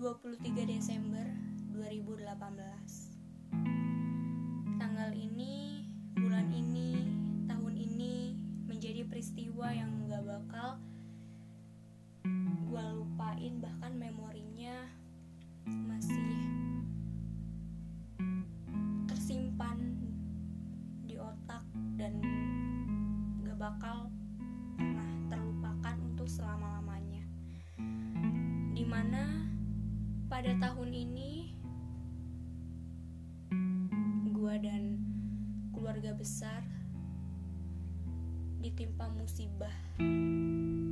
23 Desember 2018 Tanggal ini, bulan ini, tahun ini menjadi peristiwa yang gak bakal gue lupain bahkan memorinya masih pada tahun ini gue dan keluarga besar ditimpa musibah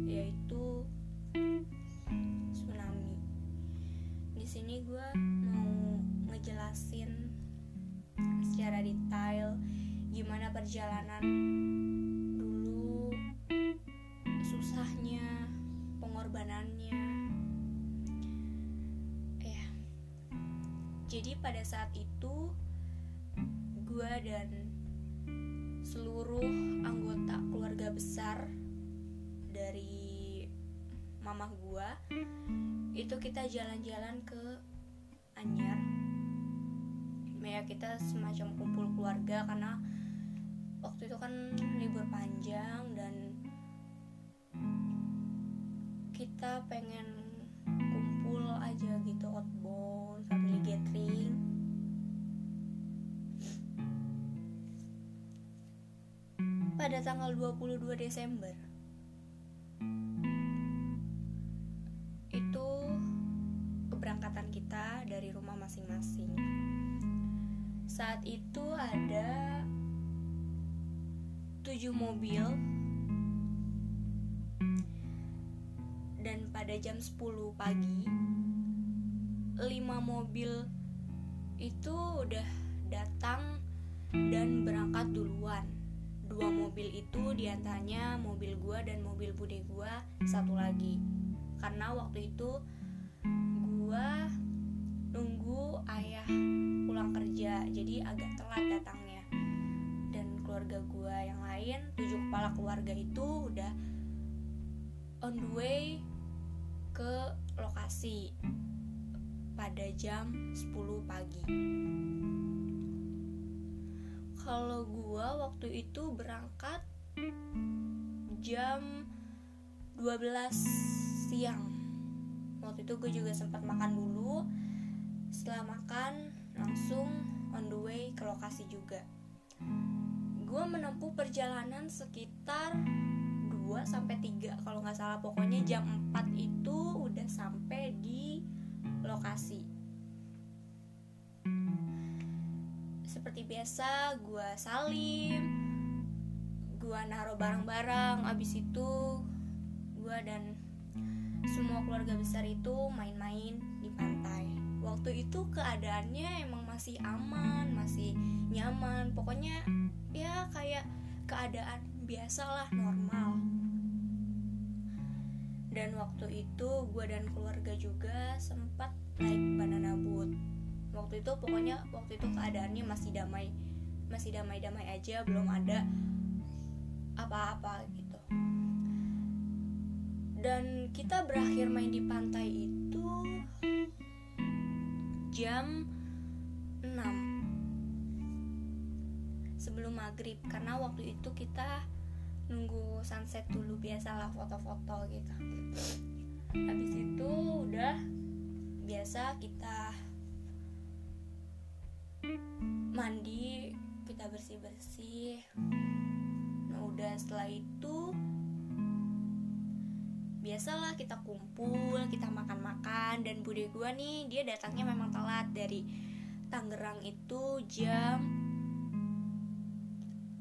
yaitu tsunami. Di sini gue mau ngejelasin secara detail gimana perjalanan dulu, susahnya, pengorbanannya. Jadi pada saat itu gue dan seluruh anggota keluarga besar dari mamah gue itu kita jalan-jalan ke Anyar ya kita semacam kumpul keluarga karena waktu itu kan libur panjang dan kita pengen kumpul aja gitu outbound gathering. Pada tanggal 22 Desember. Itu keberangkatan kita dari rumah masing-masing. Saat itu ada tujuh mobil. Dan pada jam 10 pagi lima mobil itu udah datang dan berangkat duluan. Dua mobil itu di antaranya mobil gua dan mobil bude gua satu lagi. Karena waktu itu gua nunggu ayah pulang kerja jadi agak telat datangnya. Dan keluarga gua yang lain tujuh kepala keluarga itu udah on the way ke lokasi pada jam 10 pagi. Kalau gua waktu itu berangkat jam 12 siang. Waktu itu gue juga sempat makan dulu setelah makan langsung on the way ke lokasi juga. Gue menempuh perjalanan sekitar 2 sampai 3 kalau nggak salah. Pokoknya jam 4 itu udah sampai lokasi. Seperti biasa gue salim gue naruh barang-barang abis itu gue dan semua keluarga besar itu main-main di pantai. Waktu itu keadaannya emang masih aman masih nyaman. Pokoknya ya kayak keadaan biasalah normal. Dan waktu itu gue dan keluarga juga sempat naik banana boat. Waktu itu pokoknya waktu itu keadaannya masih damai. Masih damai-damai aja belum ada apa-apa gitu. Dan kita berakhir main di pantai itu jam 6 sebelum maghrib karena waktu itu kita nunggu sunset dulu biasalah foto-foto gitu. Habis itu udah biasa kita mandi kita bersih-bersih. Nah udah setelah itu biasalah kita kumpul kita makan-makan. Dan bude gua nih dia datangnya memang telat. Dari Tangerang itu jam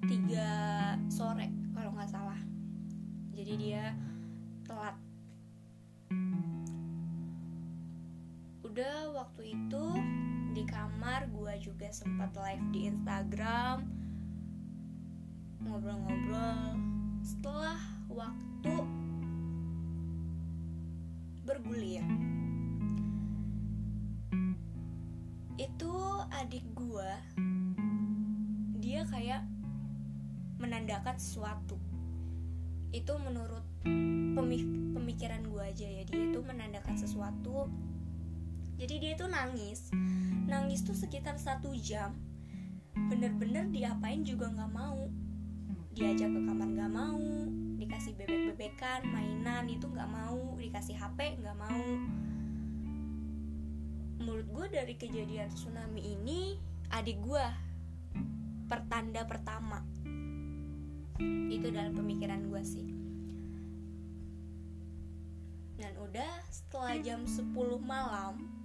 3 sore kalau nggak salah. Jadi dia waktu itu di kamar gue juga sempat live di Instagram ngobrol-ngobrol. Setelah waktu bergulir itu adik gue dia kayak menandakan sesuatu. Itu menurut pemikiran gue aja ya dia itu menandakan sesuatu jadi dia tuh nangis. Nangis tuh sekitar satu jam. Bener-bener diapain juga nggak mau. Diajak ke kamar nggak mau. Dikasih bebek-bebekan mainan itu nggak mau. Dikasih HP nggak mau. Menurut gue dari kejadian tsunami ini adik gue pertanda pertama. Itu dalam pemikiran gue sih. Dan udah setelah jam 10 malam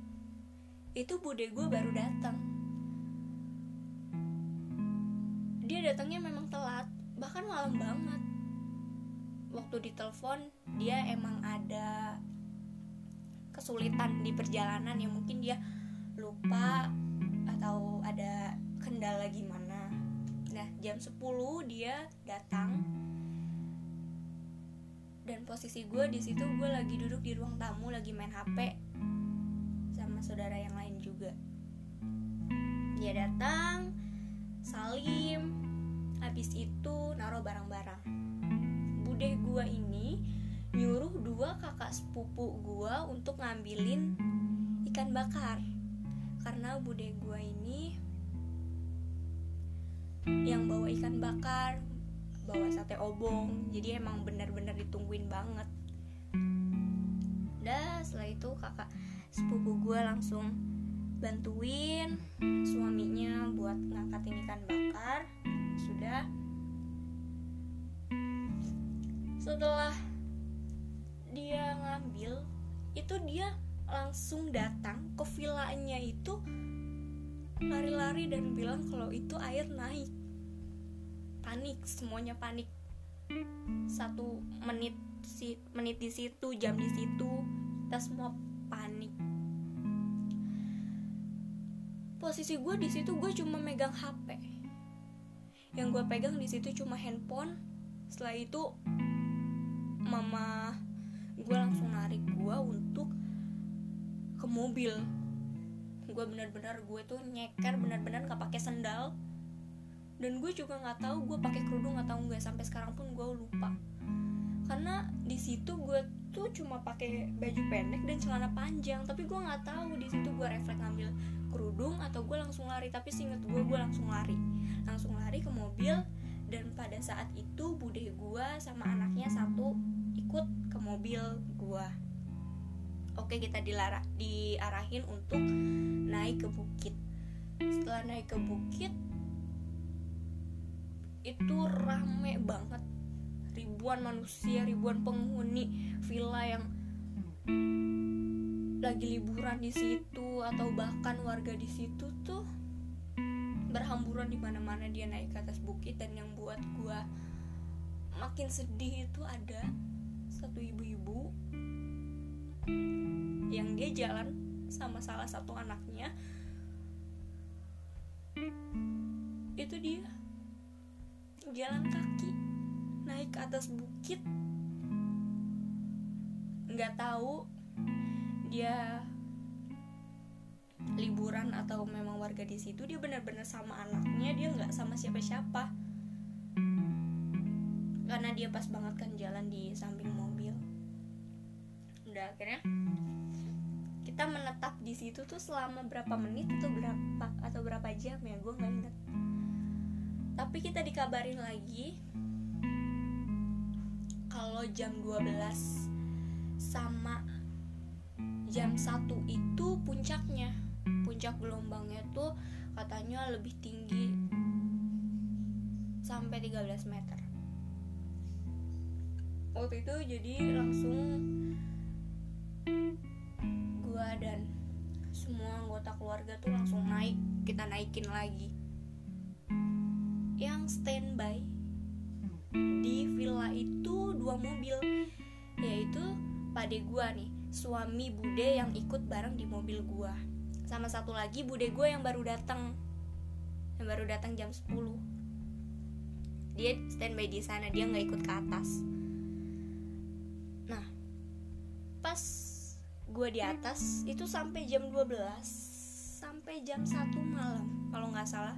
itu bude gue baru datang. Dia datangnya memang telat bahkan malam banget. Waktu ditelepon dia emang ada kesulitan di perjalanan yang mungkin dia lupa atau ada kendala gimana. Nah jam 10 dia datang. Dan posisi gue di situ gue lagi duduk di ruang tamu lagi main hp sama saudara yang lain juga. Dia datang salim habis itu naruh barang-barang. Bude gue ini nyuruh dua kakak sepupu gue untuk ngambilin ikan bakar. Karena bude gue ini yang bawa ikan bakar bawa sate obong. Jadi emang bener-bener ditungguin banget. Udah setelah itu kakak sepupu gue langsung bantuin suaminya buat ngangkatin ikan bakar. Sudah. Setelah dia ngambil itu dia langsung datang ke villanya itu lari-lari dan bilang kalau itu air naik. Panik semuanya panik. Satu menit si menit di situ jam di situ kita semua panik posisi gue di situ gue cuma megang hp yang gue pegang di situ cuma handphone. Setelah itu mama gue langsung narik gue untuk ke mobil. Gue benar-benar gue tuh nyeker benar-benar gak pakai sendal. Dan gue juga nggak tahu gue pakai kerudung atau enggak sampai sekarang pun gue lupa. Karena di situ gue tuh cuma pakai baju pendek dan celana panjang. Tapi gue nggak tahu di situ gue refleks ngambil kerudung atau gue langsung lari. Tapi singkat gue gue langsung lari. Langsung lari ke mobil dan pada saat itu bude gue sama anaknya satu ikut ke mobil gue oke kita dilara diarahin untuk naik ke bukit. Setelah naik ke bukit itu rame banget ribuan manusia ribuan penghuni villa yang lagi liburan di situ atau bahkan warga di situ tuh berhamburan di mana-mana. Dia naik ke atas bukit dan yang buat gua makin sedih itu ada satu ibu-ibu yang dia jalan sama salah satu anaknya. Itu dia. Jalan kaki naik ke atas bukit nggak tahu dia liburan atau memang warga di situ dia benar-benar sama anaknya dia nggak sama siapa-siapa. Karena dia pas banget kan jalan di samping mobil. Udah akhirnya kita menetap di situ tuh selama berapa menit atau berapa atau berapa jam ya gue nggak inget tapi kita dikabarin lagi kalau jam 12 sama jam 1 itu puncaknya. Puncak gelombangnya tuh katanya lebih tinggi sampai 13 meter. Waktu itu jadi langsung gua dan semua anggota keluarga tuh langsung naik kita naikin lagi. Yang standby di villa itu dua mobil. Yaitu pade gua nih suami bude yang ikut bareng di mobil gua. Sama satu lagi bude gue yang baru datang. Yang baru datang jam 10 dia standby di sana dia nggak ikut ke atas. Nah pas gue di atas itu sampai jam 12 sampai jam 1 malam kalau nggak salah.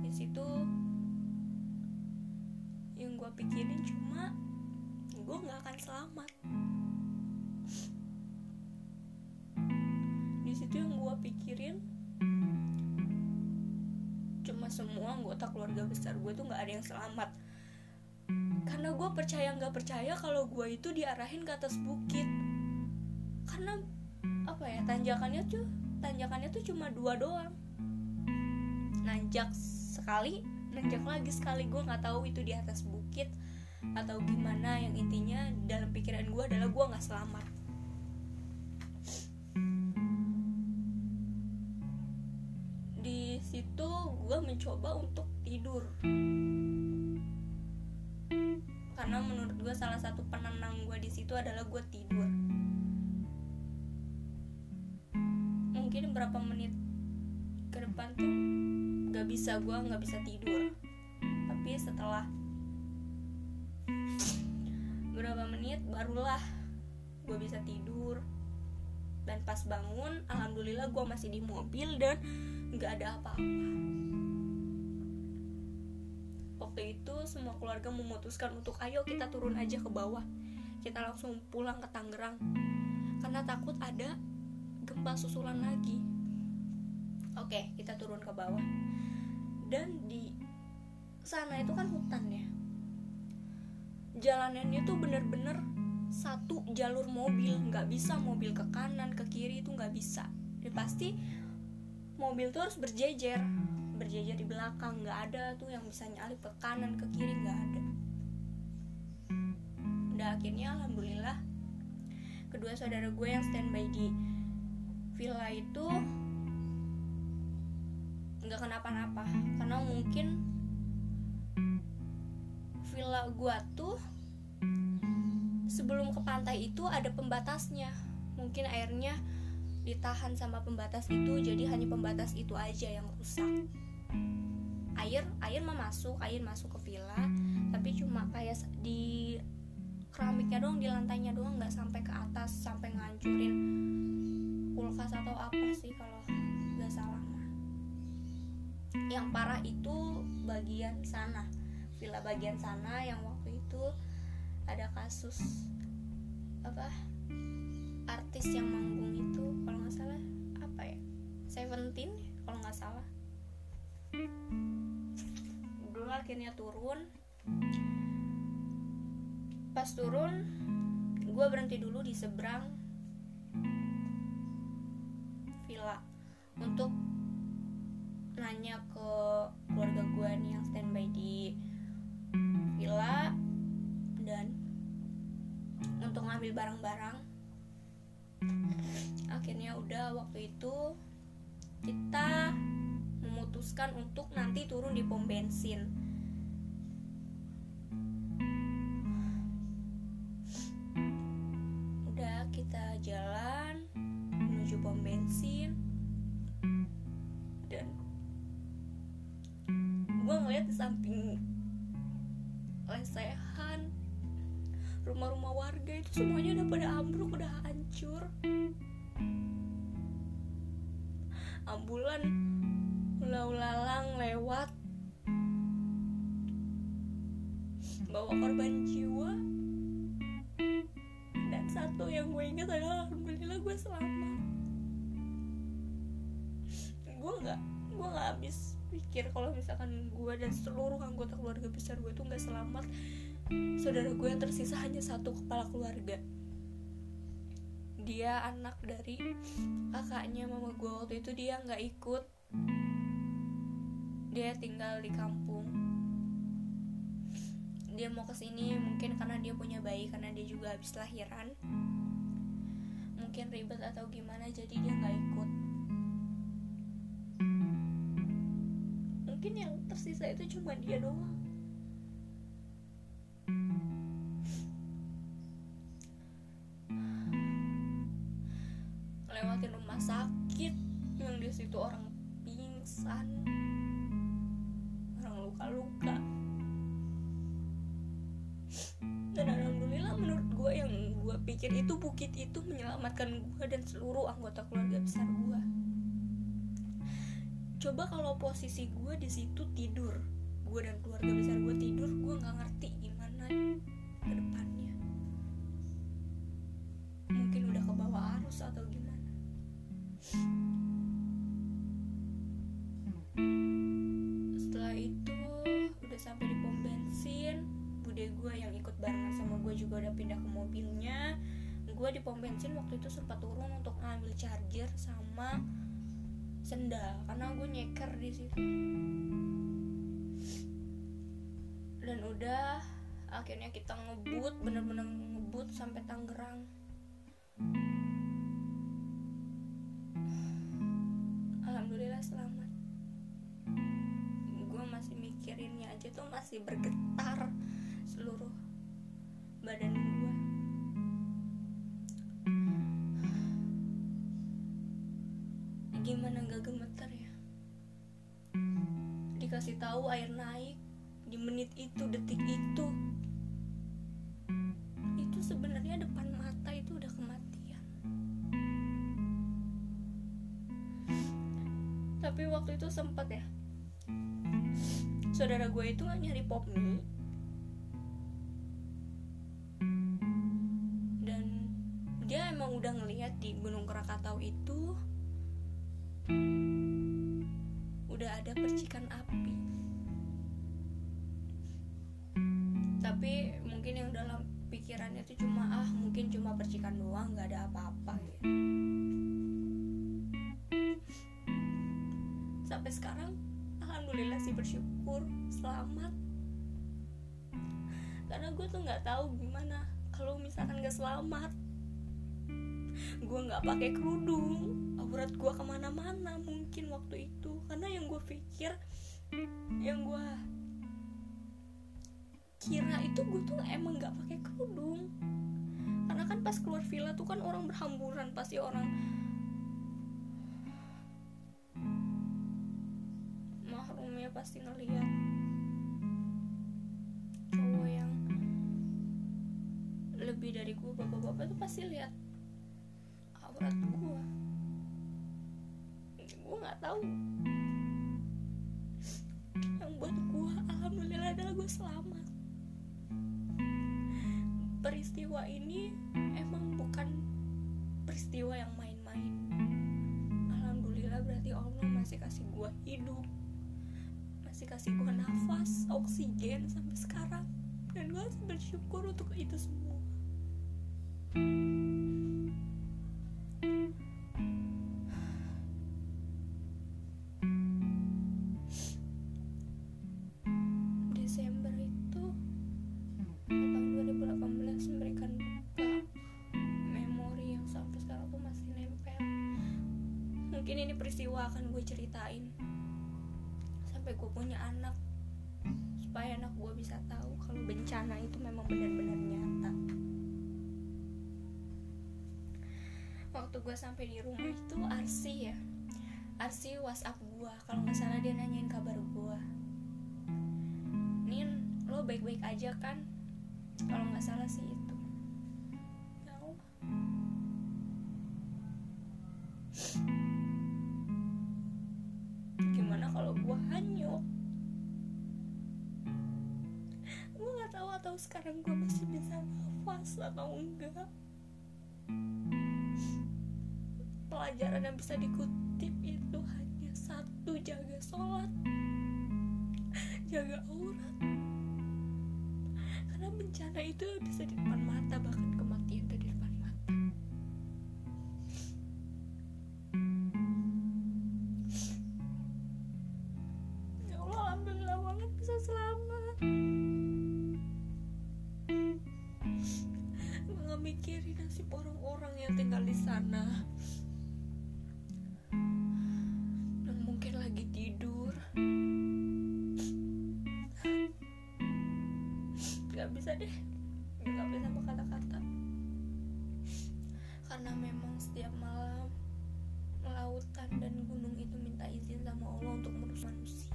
Di situ gue pikirin cuma gue nggak akan selamat. Di situ pikirin cuma semua anggota keluarga besar gue tuh nggak ada yang selamat. Karena gue percaya nggak percaya kalau gue itu diarahin ke atas bukit. Karena apa ya tanjakannya tuh tanjakannya tuh cuma dua doang. Nanjak sekali nanjak lagi sekali gue nggak tahu itu di atas bukit atau gimana yang intinya dalam pikiran gue adalah gue nggak selamat. Di situ gue mencoba untuk tidur. Karena menurut gue salah satu penenang gue di situ adalah gue tidur. Mungkin berapa menit ke depan tuh gak bisa gue nggak bisa tidur menit barulah gue bisa tidur. Dan pas bangun alhamdulillah gue masih di mobil dan nggak ada apa-apa. Waktu itu semua keluarga memutuskan untuk ayo kita turun aja ke bawah. Kita langsung pulang ke Tangerang. Karena takut ada gempa susulan lagi. Oke kita turun ke bawah. Dan di sana itu kan hutan ya jalanannya tuh bener-bener satu jalur mobil nggak bisa mobil ke kanan ke kiri itu nggak bisa. Ya pasti mobil tuh harus berjejer berjejer di belakang nggak ada tuh yang bisa nyalip ke kanan ke kiri nggak ada. Udah akhirnya alhamdulillah kedua saudara gue yang standby di villa itu nggak kenapa-napa karena mungkin villa gue tuh sebelum ke pantai itu ada pembatasnya. Mungkin airnya ditahan sama pembatas itu jadi hanya pembatas itu aja yang rusak. Air air mah masuk air masuk ke villa tapi cuma kayak di keramiknya doang di lantainya doang nggak sampai ke atas sampai ngancurin kulkas atau apa sih kalau nggak salah yang parah itu bagian sana villa bagian sana yang waktu itu ada kasus apa artis yang manggung itu kalau nggak salah apa ya Seventeen kalau nggak salah. Dulu akhirnya turun. Pas turun gue berhenti dulu di seberang villa untuk nanya ke keluarga gue nih yang standby di ngambil barang-barang. Akhirnya udah waktu itu kita memutuskan untuk nanti turun di pom bensin semuanya udah pada ambruk udah hancur. Ambulan ulang-ulang lewat. Bawa korban jiwa. Dan satu yang gue ingat adalah alhamdulillah gue selamat. Gue nggak gue nggak habis pikir kalau misalkan gue dan seluruh anggota keluarga besar gue tuh nggak selamat saudara gue yang tersisa hanya satu kepala keluarga. Dia anak dari kakaknya mama gue. Waktu itu dia nggak ikut. Dia tinggal di kampung. Dia mau ke sini mungkin karena dia punya bayi karena dia juga habis lahiran. Mungkin ribet atau gimana jadi dia nggak ikut. Mungkin yang tersisa itu cuma dia doang pingsan orang luka-luka. Dan alhamdulillah menurut gue yang gue pikir itu bukit itu menyelamatkan gue dan seluruh anggota keluarga besar gue coba kalau posisi gue di situ tidur gue dan keluarga besar gue tidur gue nggak ngerti gimana ke depannya. Mungkin udah ke bawah arus atau gimana juga udah pindah ke mobilnya. Gue di pom bensin waktu itu sempat turun untuk ngambil charger sama sendal karena gue nyeker di situ. Dan udah akhirnya kita ngebut bener-bener ngebut sampai Tangerang. Alhamdulillah selamat. Gue masih mikirinnya aja tuh masih bergetar seluruh badan gue gimana gak gemetar ya? Dikasih tahu air naik di menit itu detik itu. Itu sebenarnya depan mata itu udah kematian. Tapi waktu itu sempat ya saudara gue itu nyari pop mie bersyukur selamat. Karena gue tuh nggak tahu gimana kalau misalkan gak selamat. Gue nggak pakai kerudung aurat gue ke mana-mana mungkin waktu itu. Karena yang gue pikir yang gue kira itu gue tuh emang nggak pakai kerudung. Karena kan pas keluar villa tuh kan orang berhamburan pasti orang pasti ngeliat cowok yang lebih dari gue bapak-bapak tuh pasti lihat aurat gue gue nggak tahu. Yang buat gue alhamdulillah adalah gue selamat. Peristiwa ini emang bukan peristiwa yang main-main. Alhamdulillah berarti Allah masih kasih gue hidup masih kasih gue nafas oksigen sampai sekarang. Dan gue bersyukur untuk itu semua. Desember itu tahun 2018 memberikan buka memori yang sampai sekarang tuh masih nempel. Mungkin ini peristiwa akan gue ceritain sampai gue punya anak. Supaya anak gue bisa tahu kalau bencana itu memang benar-benar nyata. Waktu gue sampai di rumah itu Arsi ya. Arsi WhatsApp gue kalau nggak salah dia nanyain kabar gue Nin lo baik-baik aja kan? Kalau nggak salah sih nggak tahu sekarang gue masih bisa nafas atau enggak? Pelajaran yang bisa dikutip itu hanya satu jaga sholat jaga aurat. Karena bencana itu bisa di depan mata bahkan kematian karena memang setiap malam lautan dan gunung itu minta izin sama Allah untuk merus manusia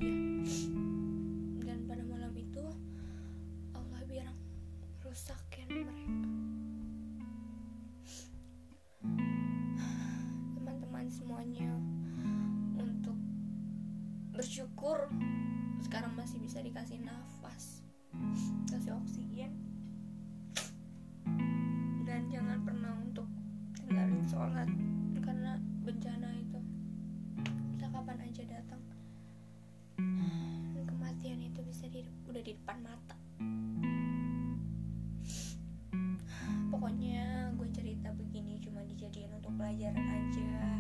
banget karena bencana itu. Bisa kapan aja datang. Kematian itu bisa di, udah di depan mata. Pokoknya gue cerita begini cuma dijadiin untuk pelajaran aja.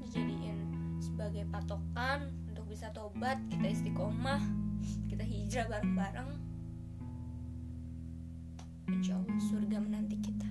Dijadiin sebagai patokan untuk bisa tobat kita istiqomah kita hijrah bareng-bareng. Insya Allah surga menanti kita.